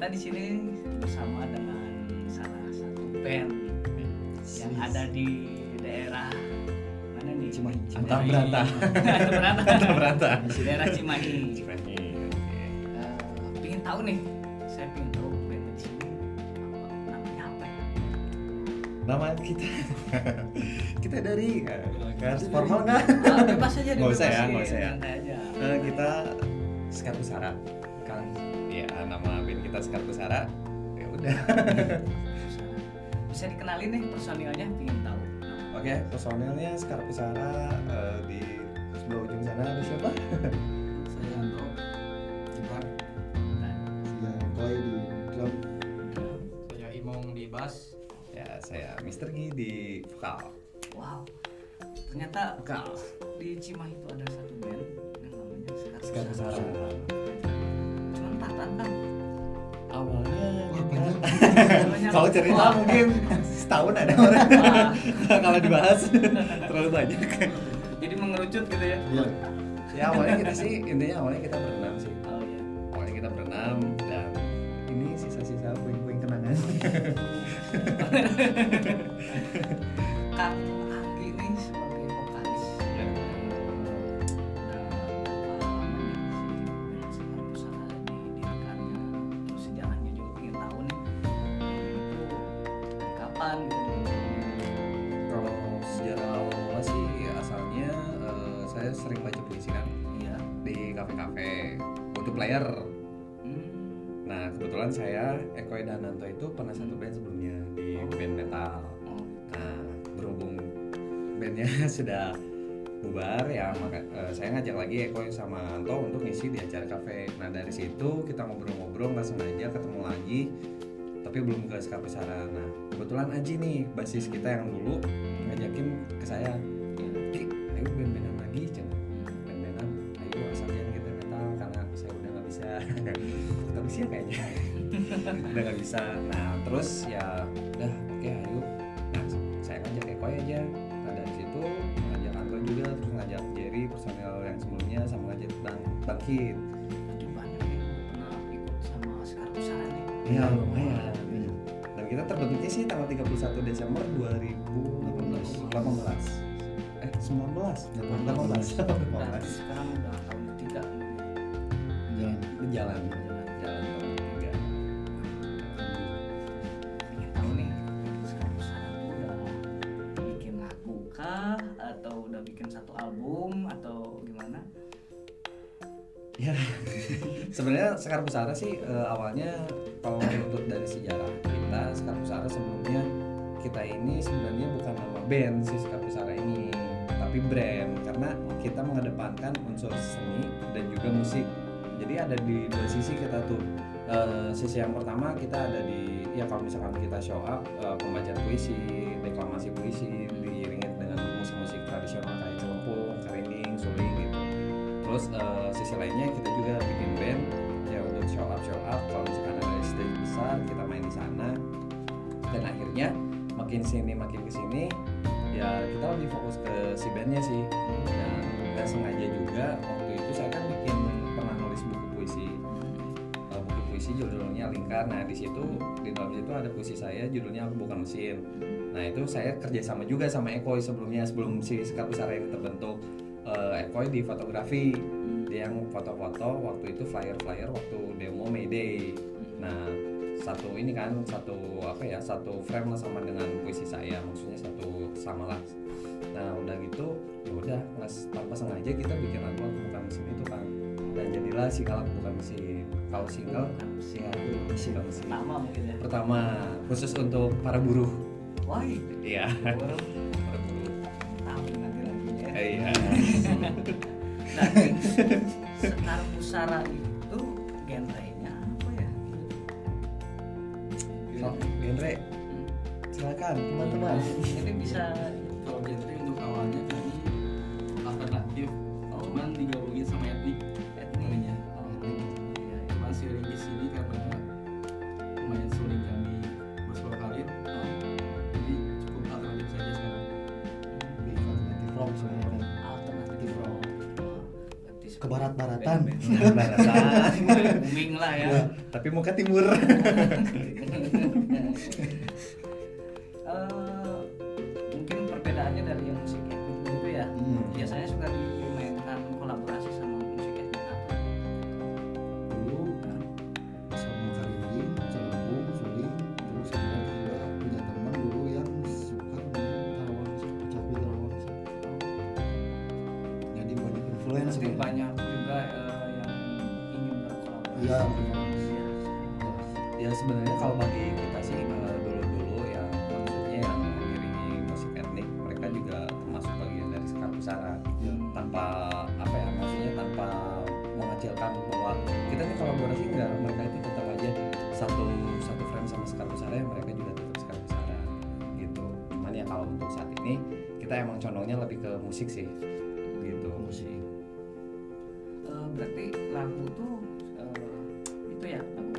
kita di sini bersama dengan salah satu band yang ada di daerah mana nih? Cimahi. Cimahi. Anta Beranta. Anta Beranta. Anta Beranta. Di daerah Cimahi. Cimahi, oke. Eh, pengen tahu nih, saya pengen tahu band di sini apa namanya apa ya? Nama kita kita dari eh, harus formal nggak? Bebas aja Nggak usah ya, nggak usah ya. kita Sekar Pusara ya Sekar Pusara ya udah. Bisa dikenalin nih personilnya, pengen tahu. oke. Personelnya Sekar Pusara eh, di sebelah ujung sana ada siapa? Saya Anto, gitar. Nah, Saya Koi di drum. Saya Imong di bass. ya saya Mister Gi di vokal. Wow, ternyata vokal. di Cimahi itu ada satu band yang namanya Sekar Sekar kalau cerita mungkin setahun ada orang Wah, kalau dibahas terlalu banyak jadi mengerucut gitu ya? Iya. ya awalnya kita sih intinya awalnya kita berenam sih Oh iya. awalnya kita berenam dan ini sisa-sisa puing-puing kenangan kapan gitu? kalau sejarah awal mula sih asalnya eh, saya sering baca puisi kan Iya. di kafe-kafe untuk player Hmm. nah kebetulan saya Eko Dananto itu pernah satu band sebelumnya di band metal Oh, Nah, berhubung bandnya sudah bubar ya maka eh, saya ngajak lagi Eko sama Anto untuk ngisi di acara kafe. Nah dari situ kita ngobrol-ngobrol nggak sengaja ketemu lagi, tapi belum ke Skap Pusara. Nah kebetulan Aji nih basis kita yang dulu ngajakin ke saya, Ki, ayo band-bandan lagi, cina band-bandan, ayo asal jangan kita metal karena saya udah nggak bisa, tapi sih kayaknya. Udah nggak bisa. Nah terus ya udah oke ayo. Nah saya ngajak Eko aja. Nah dari situ ngajak Anto juga terus ngajak Jerry personel yang sebelumnya sama ngajak Bang Bangkit Berarti banyak sih tanggal 31 Desember 2018 eh 19 18 Berarti sekarang udah tahun ketiga. Jalan. jalan jalan tahun ketiga Pengen tahu nih, Sekar Pusara tuh udah bikin lagu kah? Atau udah bikin satu album? Atau gimana? ya sebenarnya Sekar Pusara sih eh, awalnya kalau menurut dari sejarah kita Sekar Pusara sebelumnya kita ini sebenarnya bukan nama band si Sekar Pusara ini tapi brand. Karena kita mengedepankan unsur seni dan juga musik. Jadi ada di dua sisi kita tuh. Eh, sisi yang pertama kita ada di ya kalau misalkan kita show up eh, pembacaan puisi deklamasi puisi diiringi dengan musik-musik tradisional kayak celempung, karinding, suling gitu. Terus eh, sisi lainnya kita sana dan akhirnya makin sini makin ke sini ya kita lebih fokus ke si bandnya sih. Dan nggak sengaja juga waktu itu saya kan bikin pernah nulis buku puisi. Eh, buku puisi judulnya lingkar. Nah di situ di dalam situ ada puisi saya judulnya aku bukan mesin. Nah itu saya kerjasama juga sama Ekoi sebelumnya sebelum si sekat besar yang terbentuk. Eh, Ekoi di fotografi. Dia yang foto-foto waktu itu flyer-flyer waktu demo Mayday nah satu ini kan satu apa ya satu frame lah sama dengan puisi saya maksudnya satu sama lah. Nah udah gitu ya udah tanpa sengaja kita bikin lagu aku bukan mesin itu kan dan jadilah si kalau aku bukan mesin. Kalau single Bukan mesin. ya mesin. Pertama mungkin ya. pertama khusus untuk para buruh. Wah, iya. Baru para buruh. Tahu nanti lagunya. Eh, iya. Nah, Sekar Pusara itu genrenya silakan teman-teman Ini bisa Kalau genre untuk awalnya kami alternatif, cuman digabungin sama etnik. etnik. Oh, iya. Cuman seiring di sini karena lumayan sulit kami bersuara Oh, jadi cukup alternatif saja sekarang. Lebih alternatif rock sebenarnya kan. alternatif rock. Oh, Berarti ke barat-baratan Band-band. Barasan. booming lah ya Ya. Tapi muka timur. mengecilkan bahwa kita nih kolaborasi enggak mereka itu tetap aja satu satu frame sama sekar pusara ya mereka juga tetap sekar pusara gitu. Cuman ya kalau untuk saat ini kita emang condongnya lebih ke musik sih gitu. Musik. Eh, berarti lagu tuh eh, itu ya lagu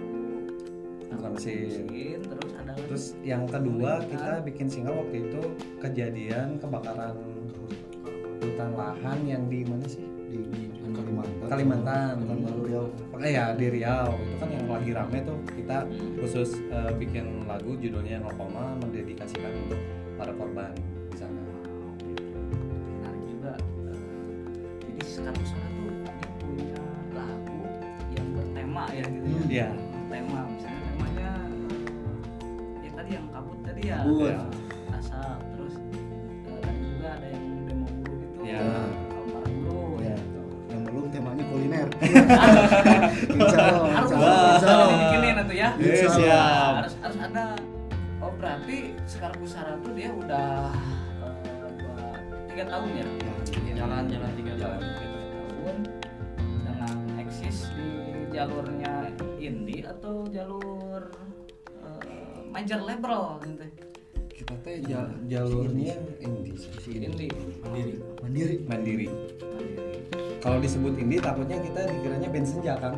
Bukan mesin. terus ada terus yang kedua kita bikin single waktu itu kejadian kebakaran hutan lahan yang di mana sih Kalimantan Kalimantan. Kalimantan Riau Eh ya di Riau itu kan yang lagi rame tuh kita khusus eh, bikin lagu judulnya Nopoma mendedikasikan untuk para korban di sana. menarik juga Eh, jadi tuh dia punya lagu yang bertema ya gitu ya Iya. tema misalnya temanya eh, ya tadi yang kabut tadi ya Kabut. Asap terus dan juga ada yang demo buru gitu Iya. Kuliner insya Allah harus insya Allah, insya Allah. dibikinin itu ya. Iya, Insya Allah. siap. harus harus ada. Oh berarti Sekar Pusara tuh dia udah tiga tahun ya? Jalan jalan tiga Jalan. jalan tiga tahun. Dengan eksis di jalurnya indie atau jalur eh, major label gitu teh ja- jalurnya indie sih. indie mandiri. Mandiri. Mandiri. Mandiri. Kalau disebut indie takutnya kita dikiranya band senja kan.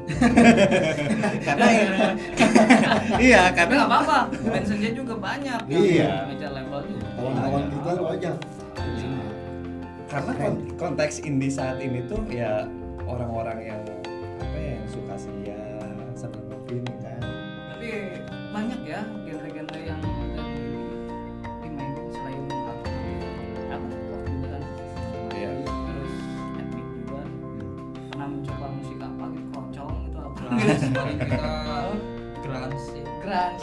karena iya tapi karena nggak apa-apa. Band senja juga banyak yang Iya. major label juga kawan-kawan kita banyak karena kon- konteks indie saat ini tuh ya orang-orang yang apa ya yang suka senja Grunge, paling kita Grunge.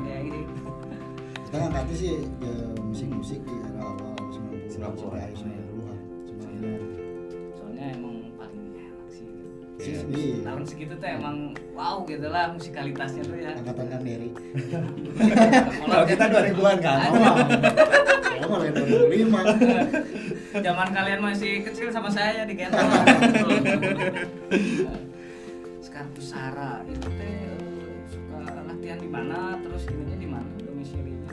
kayak gini kita ngangkatnya sih ya, musik-musik di era awal 90 90-an. sampai akhir 90-an sebenarnya soalnya emang paling enak sih gitu. Iya. Tahun segitu tuh emang wow gitu lah musikalitasnya tuh ya. Angkatan kan Derry kalau kita 2000-an kan? malah yang 2005 zaman kalian masih kecil sama saya di gendong sekarang pusara itu teh eh, suka latihan di mana terus ininya di mana domisilinya?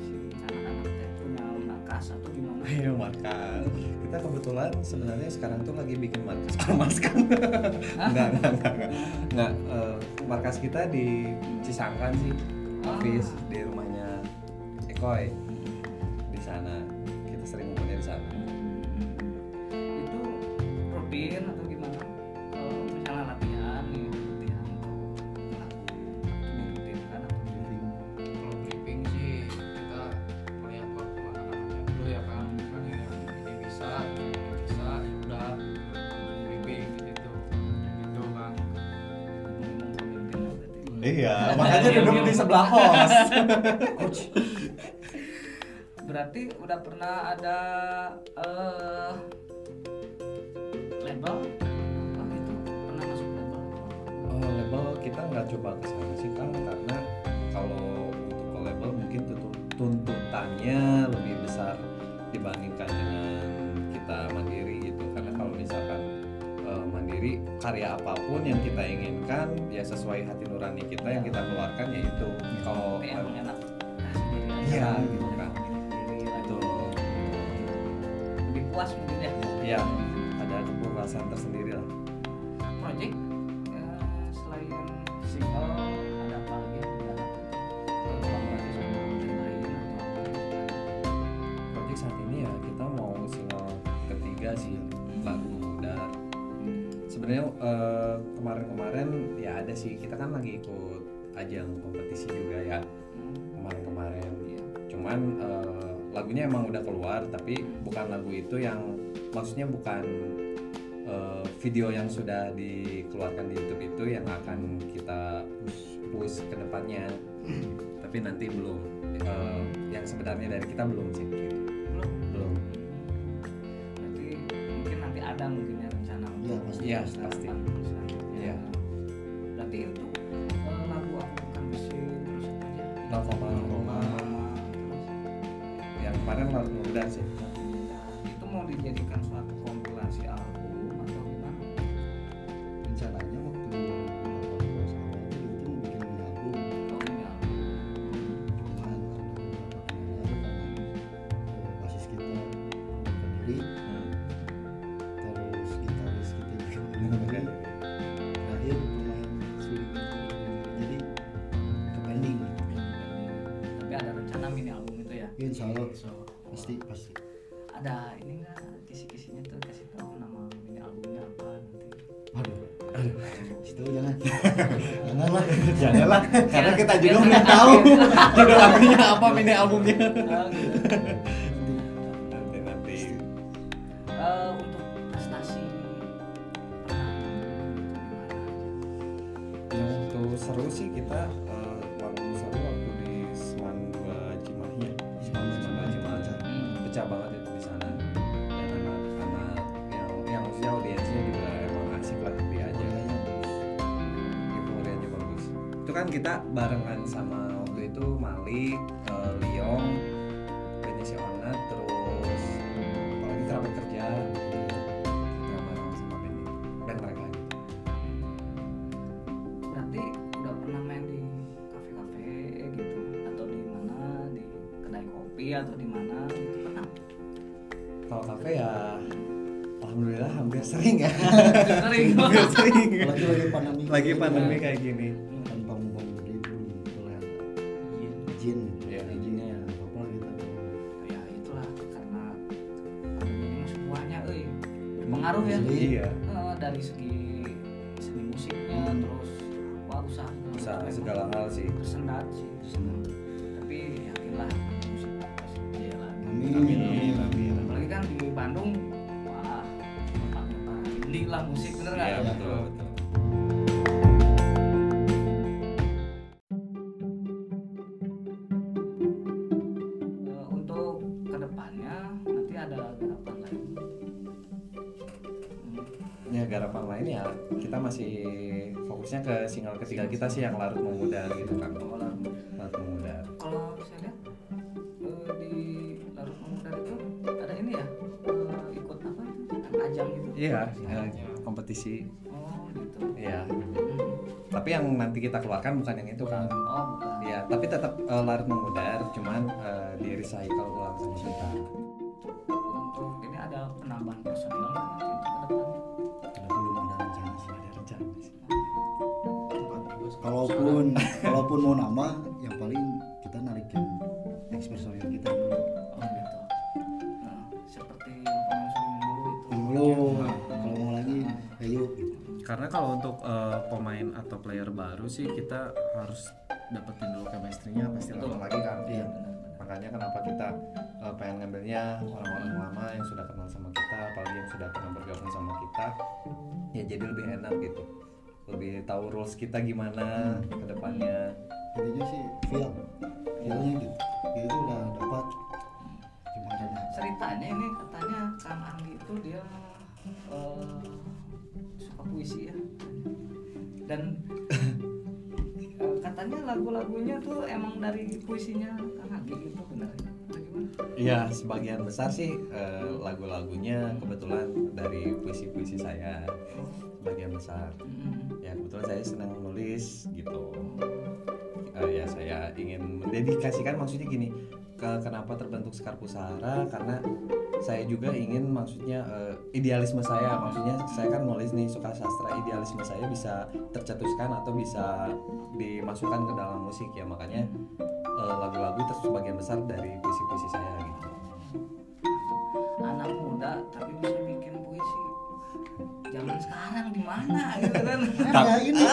Si anak-anak teh punya markas atau Ayo markas. Kita kebetulan sebenarnya sekarang tuh lagi bikin markas ormas kan. Enggak, enggak, enggak, enggak. Enggak, eh, markas kita di Cisangkan sih. Ah. Office di rumahnya Ekoy. Iya, makanya duduk di sebelah host. berarti udah pernah ada eh label? Apa gitu pernah masuk label? Oh, label kita nggak coba ke sana sih kan karena kalau untuk ke label mungkin tuntutannya lebih besar karya apa pun yang kita inginkan ya sesuai hati nurani kita yang kita keluarkan ya itu kalau emang enak Iya, gitu kan. itu lebih puas mungkin ya. Ya ada kepuasan tersendiri lah. Project eh, selain single ada apa lagi project saat ini ya kita mau tiga sih. lagu memudar sebenarnya eh, kemarin-kemarin ya ada sih kita kan lagi ikut ajang kompetisi juga ya kemarin-kemarin Iya. cuman eh, lagunya emang udah keluar tapi bukan lagu itu yang maksudnya bukan eh, video yang sudah dikeluarkan di YouTube itu yang akan kita push ke depannya tapi nanti belum Eh, yang sebenarnya dari kita belum sih gitu. Iya, pasti. Iya. berarti itu janganlah karena kita juga belum tahu judul lagunya apa mini albumnya. Oh, gitu. nanti. Nanti Eh, untuk prestasi yang seru sih kita eh, kan kita barengan sama waktu itu Malik, eh, Liong, Benisi Onat, terus apalagi kerabat kerja kita bareng sama band band mereka. Gitu. Berarti udah pernah main di kafe-kafe gitu? Atau di mana? Di kedai kopi atau di mana? Gitu pernah? kalau kafe ya alhamdulillah hampir sering ya. Sering. hampir sering. Apalagi lagi pandemi lagi pandemi kayak gini berpengaruh ya Asli. iya Eh, dari segi seni musiknya Hmm. terus apa usaha usaha segala hal sih tersendat sih tapi yakinlah musik pasti jaya lagi Amin. amin amin apalagi kan di Bandung wah para indie lah musik ke single ketiga kita sih yang larut memudar gitu kan. Kalau larut memudar. Kalau saya lihat eh, di larut memudar itu ada ini ya eh, ikut apa itu ajang gitu? Iya kompetisi. Oh gitu. Iya. Hmm. tapi yang nanti kita keluarkan bukan yang itu kan oh bukan. Iya, tapi tetap eh, larut memudar, cuman eh, di recycle ulang sama kita. untuk ini ada penambahan personil nanti kalau untuk eh, pemain atau player baru sih kita harus dapetin dulu chemistry-nya pasti lama lagi kan. Iya. Makanya kenapa kita eh, pengen ngambilnya orang-orang lama yang sudah kenal sama kita, apalagi yang sudah pernah bergabung sama kita, ya jadi lebih enak gitu. Lebih tahu rules kita gimana ke depannya. intinya sih feel feelnya gitu dia itu udah dapat ceritanya ini katanya Kang Anggi itu dia puisi ya dan eh, katanya lagu-lagunya tuh emang dari puisinya Kang Anggi gitu benar ya? Iya, sebagian besar sih eh, lagu-lagunya kebetulan dari puisi-puisi saya. Sebagian besar. Mm-mm. Ya kebetulan saya senang menulis gitu. Eh, ya saya ingin mendedikasikan maksudnya gini. Ke kenapa terbentuk Sekar Pusara karena saya juga ingin maksudnya uh, idealisme saya. Maksudnya saya kan nulis nih suka sastra idealisme saya bisa tercetuskan atau bisa dimasukkan ke dalam musik ya. Makanya eh, lagu-lagu uh, sebagian besar dari puisi-puisi saya gitu. Anak muda tapi bisa bikin puisi. Zaman sekarang di mana gitu kan? Ya ini.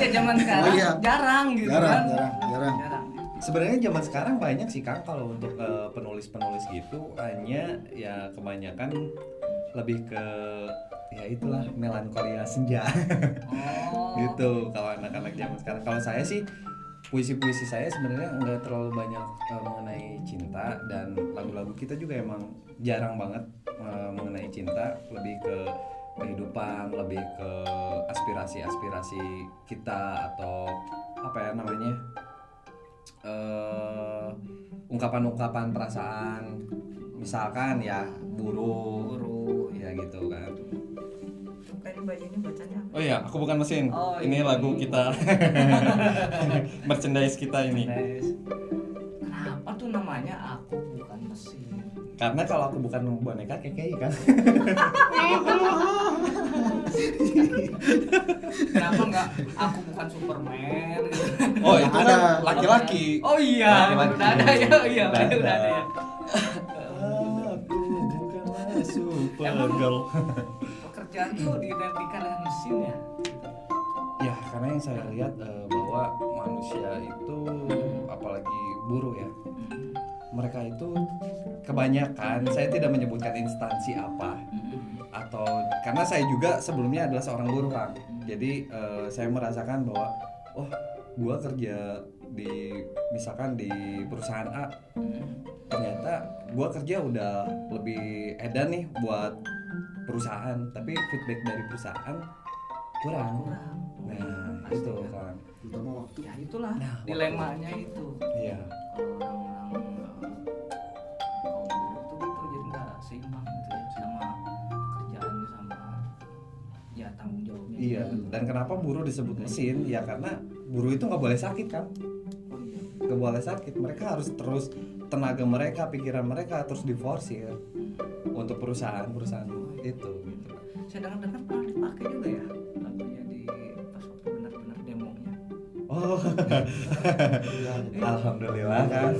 Ya zaman sekarang. Oh, iya. jarang gitu jarang, kan? jarang jarang, jarang. Sebenarnya zaman sekarang banyak sih Kang kalau untuk eh, penulis-penulis gitu hanya ya kebanyakan lebih ke ya itulah melankolia senja. Oh. Gitu kalau anak-anak zaman sekarang. Kalau saya sih puisi-puisi saya sebenarnya nggak terlalu banyak eh, mengenai cinta dan lagu-lagu kita juga emang jarang banget eh, mengenai cinta, lebih ke kehidupan, lebih ke aspirasi-aspirasi kita atau apa ya namanya eh, ungkapan-ungkapan perasaan misalkan ya buru. Guru ya gitu kan. Kayak oh iya aku bukan mesin. Oh, ini iya. lagu kita. Merchandise kita ini. Kenapa tuh namanya aku bukan mesin? Karena kalau aku bukan boneka keke kan kenapa nggak? Aku bukan Superman. Oh itu Ada. kan laki-laki. Oh iya. Udah ada ya. Oh iya Udah udah, ada. ada ya. Aku bukanlah super Emang? girl. pekerjaan tuh diidentikan dengan mesin ya? Ya karena yang saya lihat eh, bahwa manusia itu apalagi buruh ya mereka itu kebanyakan saya tidak menyebutkan instansi apa atau karena saya juga sebelumnya adalah seorang buruh kang jadi eh, saya merasakan bahwa oh gua kerja di misalkan di perusahaan A ternyata gua kerja udah lebih edan nih buat perusahaan tapi feedback dari perusahaan kurang. Kurang. Nah Pasti itu kan. kan terutama waktu. Ya itulah Nah, waktu. dilemanya itu. Iya. Orang-orang iya juga. dan kenapa buruh disebut mesin? Ya karena buruh itu nggak boleh sakit kan? Oh iya. Nggak boleh sakit. Mereka harus terus tenaga mereka pikiran mereka terus diforsir untuk perusahaan-perusahaan itu gitu. Saya dengar-dengar pernah dipakai juga ya lagunya di pas waktu benar-benar demonya. Oh. Ya, alhamdulillah kan?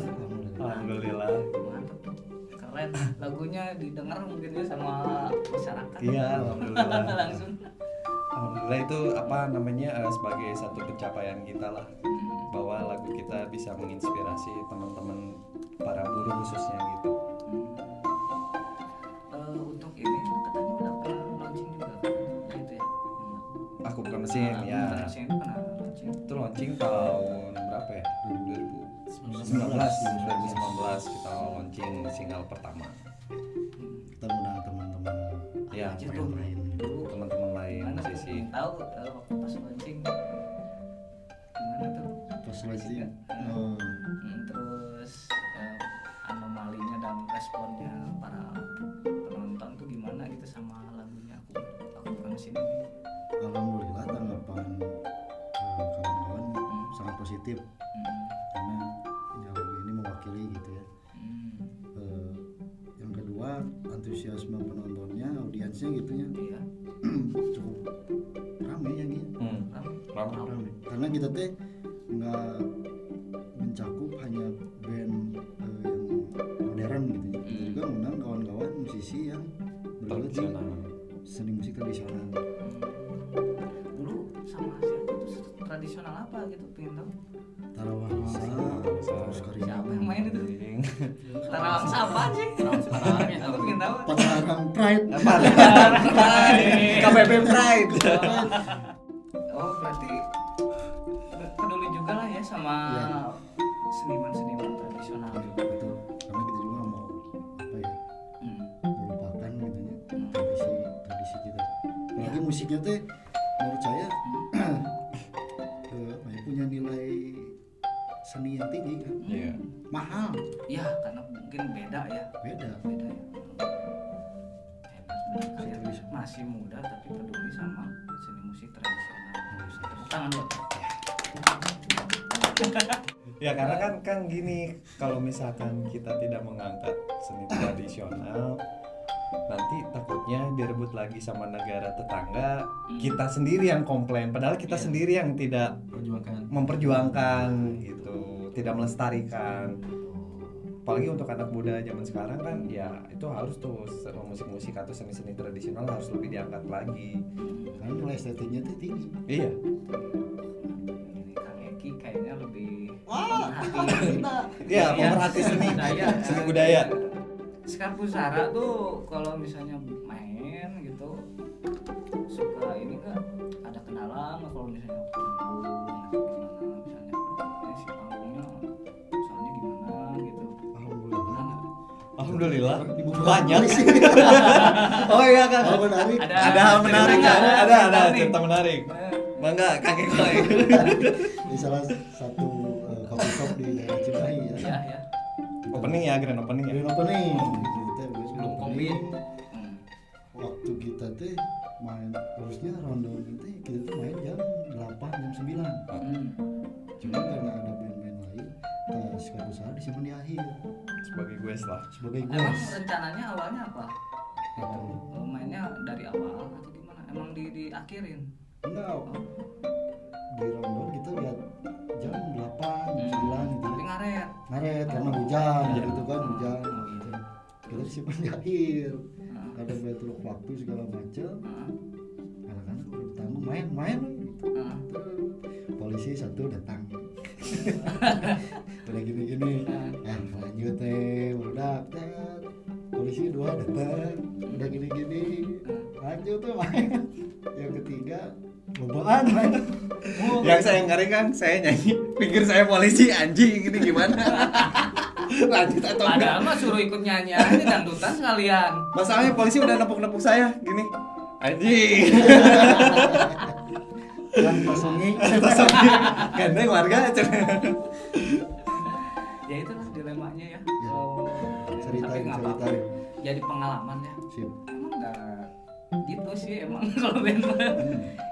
Alhamdulillah. tuh. Keren. Lagunya didengar mungkin ya sama masyarakat. Iya alhamdulillah. Langsung alhamdulillah itu apa namanya eh, sebagai satu pencapaian kita lah bahwa lagu kita bisa menginspirasi teman-teman para buruh khususnya gitu. Eh, untuk ini katanya udah pernah launching juga gitu ya? Aku bukan mesin Nah, ya. launching itu pernah launching. Itu launching tahun berapa ya? 2019 2019 kita launching single pertama. Kita undang teman-teman ya aja yang tahu eh, waktu pas launching. Gimana tuh? Pas kan? oh, Hmm, terus eh, anomalinya dan responnya para penonton tuh gimana gitu sama lagunya? Aku aku bukan mesin ini alhamdulillah tanggapan eh, kawan-kawan sangat positif. Hmm, karena lagu ini mewakili gitu ya. Hmm, yang kedua antusiasme penontonnya audiensnya gitu ya karena kita teh nggak mencakup hanya band eh, yang modern gitu. Ya kita Hmm. juga undang kawan-kawan musisi yang bergelut di tradisional. seni musik tradisional. Dulu sama siapa tuh? Tradisional apa gitu pengen tahu Tarawangsa. Terus siapa yang main itu? Ding. Tarawangsa apa sih ya aku pengen tahu. Padalarang Pride. Apa KPP Pride. Oh berarti musiknya teh menurut saya ya, punya nilai seni yang tinggi kan? Iya. mahal. Ya karena mungkin beda ya. Beda. Beda ya. Hebat kalian masih muda tapi peduli sama seni musik tradisional. Tangan buat Ya karena kan kan gini kalau misalkan kita tidak mengangkat seni tradisional nanti takutnya direbut lagi sama negara tetangga kita sendiri yang komplain padahal kita Iya. sendiri yang tidak perjuangkan memperjuangkan gitu. Tidak melestarikan. Apalagi untuk anak muda zaman sekarang kan ya itu harus tuh musik-musik atau seni-seni tradisional harus lebih diangkat lagi. Karena nilai estetiknya tuh tinggi. Iya. Ini Kang Eki kayaknya lebih Wah, pemerhati Iya, pemerhati seni. Seni budaya Sekar Pusara tuh kalau misalnya main gitu suka ini nggak? Ada kendala nggak kalau misalnya panggung gimana misalnya eh, si panggungnya soalnya gimana gitu? Alhamdulillah. Alhamdulillah. Dibuka banyak. Oh iya kan Hal menarik. Ada- ada hal menarik. kan nggak? ada ada Cerita menarik. Eh, bangga kakek gue di salah satu opening ya grand opening ya Grand opening. Kita wes Belum opening. covid. Hmm. Waktu kita teh main harusnya ronde teh kita tuh main jam 8 jam 9. Hmm. Cuma karena ada band-band lain, sekali usaha disimpan di akhir sebagai gue lah sebagai Emang gue. rencananya awalnya apa? Gitu. Oh, mainnya dari awal atau gimana? Emang di diakhirin? Enggak, Oh, Akhir. Nah, Ada betul waktu segala macam. nah, Anak-anak udah tanggung main main. Gitu. nah. polisi satu datang. Udah gini gini ah lanjut teh udah tet. polisi dua datang. Udah gini gini lanjut tuh main. Yang ketiga lobaan main. Yang saya ngeri kan saya nyanyi pikir saya polisi anjing ini gimana lanjut atau enggak Padahal mah suruh ikut nyanyi aja dangdutan sekalian. masalahnya polisi udah nepuk-nepuk saya gini anjing kan pasongi gandeng warga Ya itulah dilemanya ya. Ya. Oh, ceritain tapi ceritain Jadi pengalaman ya. sip Emang nggak gitu sih emang kalau band mah.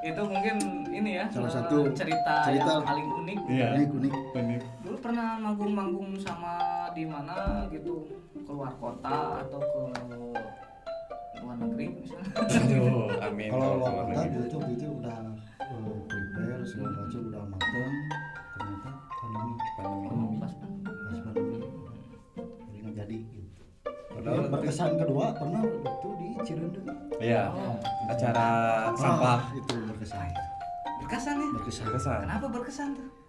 itu mungkin ini ya Salah eh, satu cerita, cerita. yang paling unik Iya. unik unik Unik. Pernah manggung-manggung sama di mana gitu? Keluar kota atau ke luar negeri misalnya? Aduh amin. Kalau luar kota negeri. gitu waktu itu udah eh, prepare segala macam udah mateng. Ternyata pandemi. Pandemi. pas pandemi. pas pandemi. Jadi nggak jadi gitu. Padahal- berkesan kedua pernah waktu di Cirende iya. Oh, acara sampah. Ah, itu berkesan. Berkesan ya? Berkesan. Kesan kenapa berkesan tuh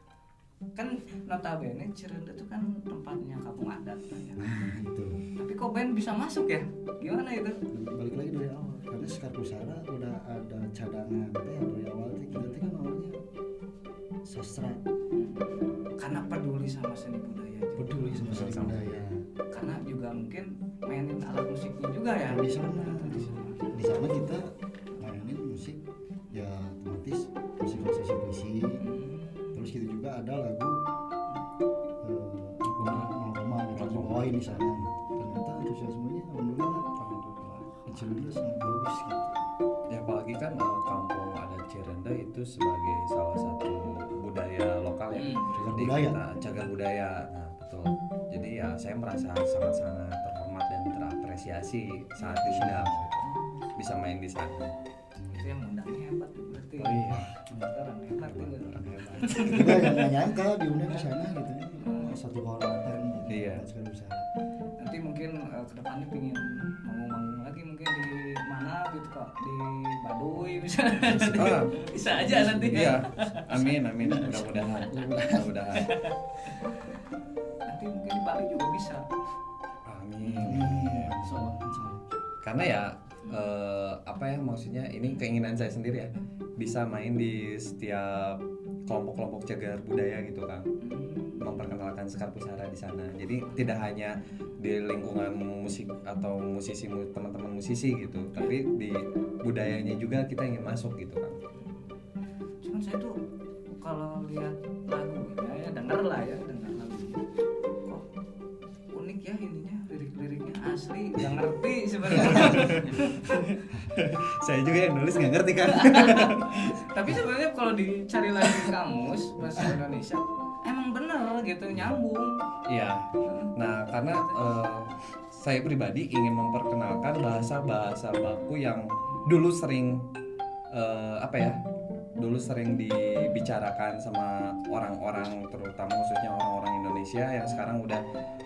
kan notabene Cirende itu kan tempatnya kampung adat ya. nah itu tapi kok band bisa masuk ya gimana itu balik lagi dari awal karena Sekar Pusara udah ada cadangan teh dari awal teh kita teh kan awalnya sastra karena peduli sama seni budaya juga. peduli sama seni Sama. budaya karena juga mungkin mainin alat musiknya juga ya di sana Di sana. di sana kita mainin musik ya otomatis musik sesi puisi Hmm. Terus kita juga ada lagu eh, gitu kita bawain di sana ternyata antusiasmenya alhamdulillah Alhamdulillah. Cirende sangat bagus gitu ya apalagi kan eh, kampung adat Cirende itu sebagai salah satu budaya lokal ya Hmm. Cagar Jadi budaya. kita cagar budaya nah betul jadi ya saya merasa sangat-sangat terhormat dan terapresiasi saat diundang gitu. bisa main di sana itu yang undangnya hebat berarti oh iya kita nggak nyangka diundang ke sana gitu. Ya satu kehormatan gitu, Iya. Sekar Pusara nanti mungkin eh, ke depannya pingin manggung-manggung lagi mungkin di mana gitu kok di Baduy misalnya. Ah. bisa aja nanti. Iya. Amin amin. Mudah-mudahan. Mudah-mudahan. Nanti mungkin di Bali juga bisa. Amin. So Insya Allah. karena ya eh, apa ya maksudnya ini keinginan saya sendiri ya bisa main di setiap kelompok-kelompok cagar budaya gitu kan. Memperkenalkan Sekar Pusara di sana. Jadi tidak hanya di lingkungan musik atau musisi mu- teman-teman musisi gitu tapi di budayanya juga kita ingin masuk gitu kan. Cuman saya tuh kalau lihat lagunya ya denger lah ya denger lagunya kok unik ya lirik-liriknya asli nggak ngerti sebenarnya. Saya juga yang nulis nggak ngerti kan tapi sebenarnya kalau dicari lagi kamus bahasa Indonesia emang bener gitu nyambung. Iya. Nah karena eh, saya pribadi ingin memperkenalkan bahasa-bahasa baku yang dulu sering eh, apa ya dulu sering dibicarakan sama orang-orang terutama khususnya orang-orang Indonesia yang sekarang udah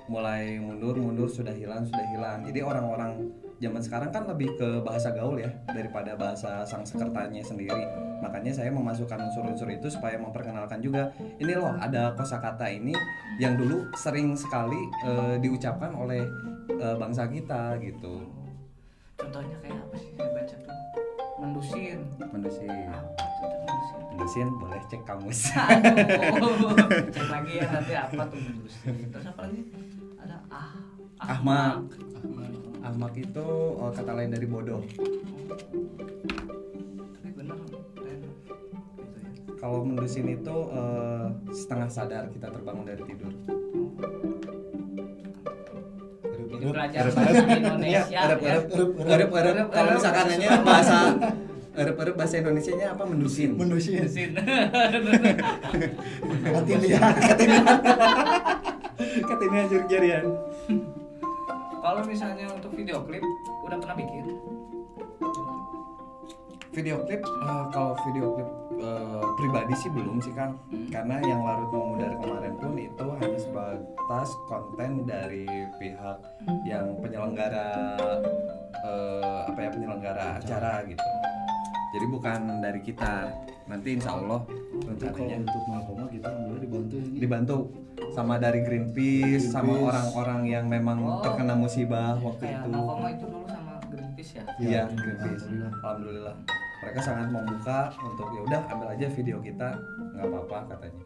mulai mundur mundur sudah hilang sudah hilang. Jadi orang-orang zaman sekarang kan lebih ke bahasa gaul ya daripada bahasa sang sekertanya sendiri. Makanya saya memasukkan unsur-unsur itu supaya memperkenalkan juga ini loh ada kosakata ini yang dulu sering sekali eh, diucapkan oleh eh, bangsa kita gitu. Contohnya kayak apa sih baca tuh mendusin. Mendusin. Apa tuh mendusin? Mendusin boleh cek kamus. Aduh, cek lagi ya nanti apa tuh mendusin? Terus apa lagi? Ada ah Ahmak. Ahmak itu eh, kata lain dari bodoh. Tapi bener Ren. gitu ya. Kalau mendusin itu eh, setengah sadar kita terbangun dari tidur Jadi belajar Erep, bahasa. Indonesia ya. Kalau misalkan nanya bahasa erep erep bahasa Indonesia nya apa mendusin Mendusin. Mendusin. Lihat. katanya jari-jarian Kalau misalnya untuk video klip udah pernah bikin? video klip eh, kalau video klip eh, pribadi sih belum sih kang karena yang larut mau dari kemarin pun itu hanya sebatas konten dari pihak yang penyelenggara eh, apa ya penyelenggara acara gitu jadi bukan dari kita nanti insya Allah rencananya untuk Malkoma kita alhamdulillah dibantu ini. dibantu sama dari Greenpeace, sama Greenpeace. orang-orang yang memang Oh. terkena musibah waktu Kayak itu Malkoma itu dulu sama Greenpeace ya. Iya, Ya, Greenpeace. alhamdulillah. Alhamdulillah. Mereka sangat membuka untuk ya udah ambil aja video kita, nggak apa-apa katanya.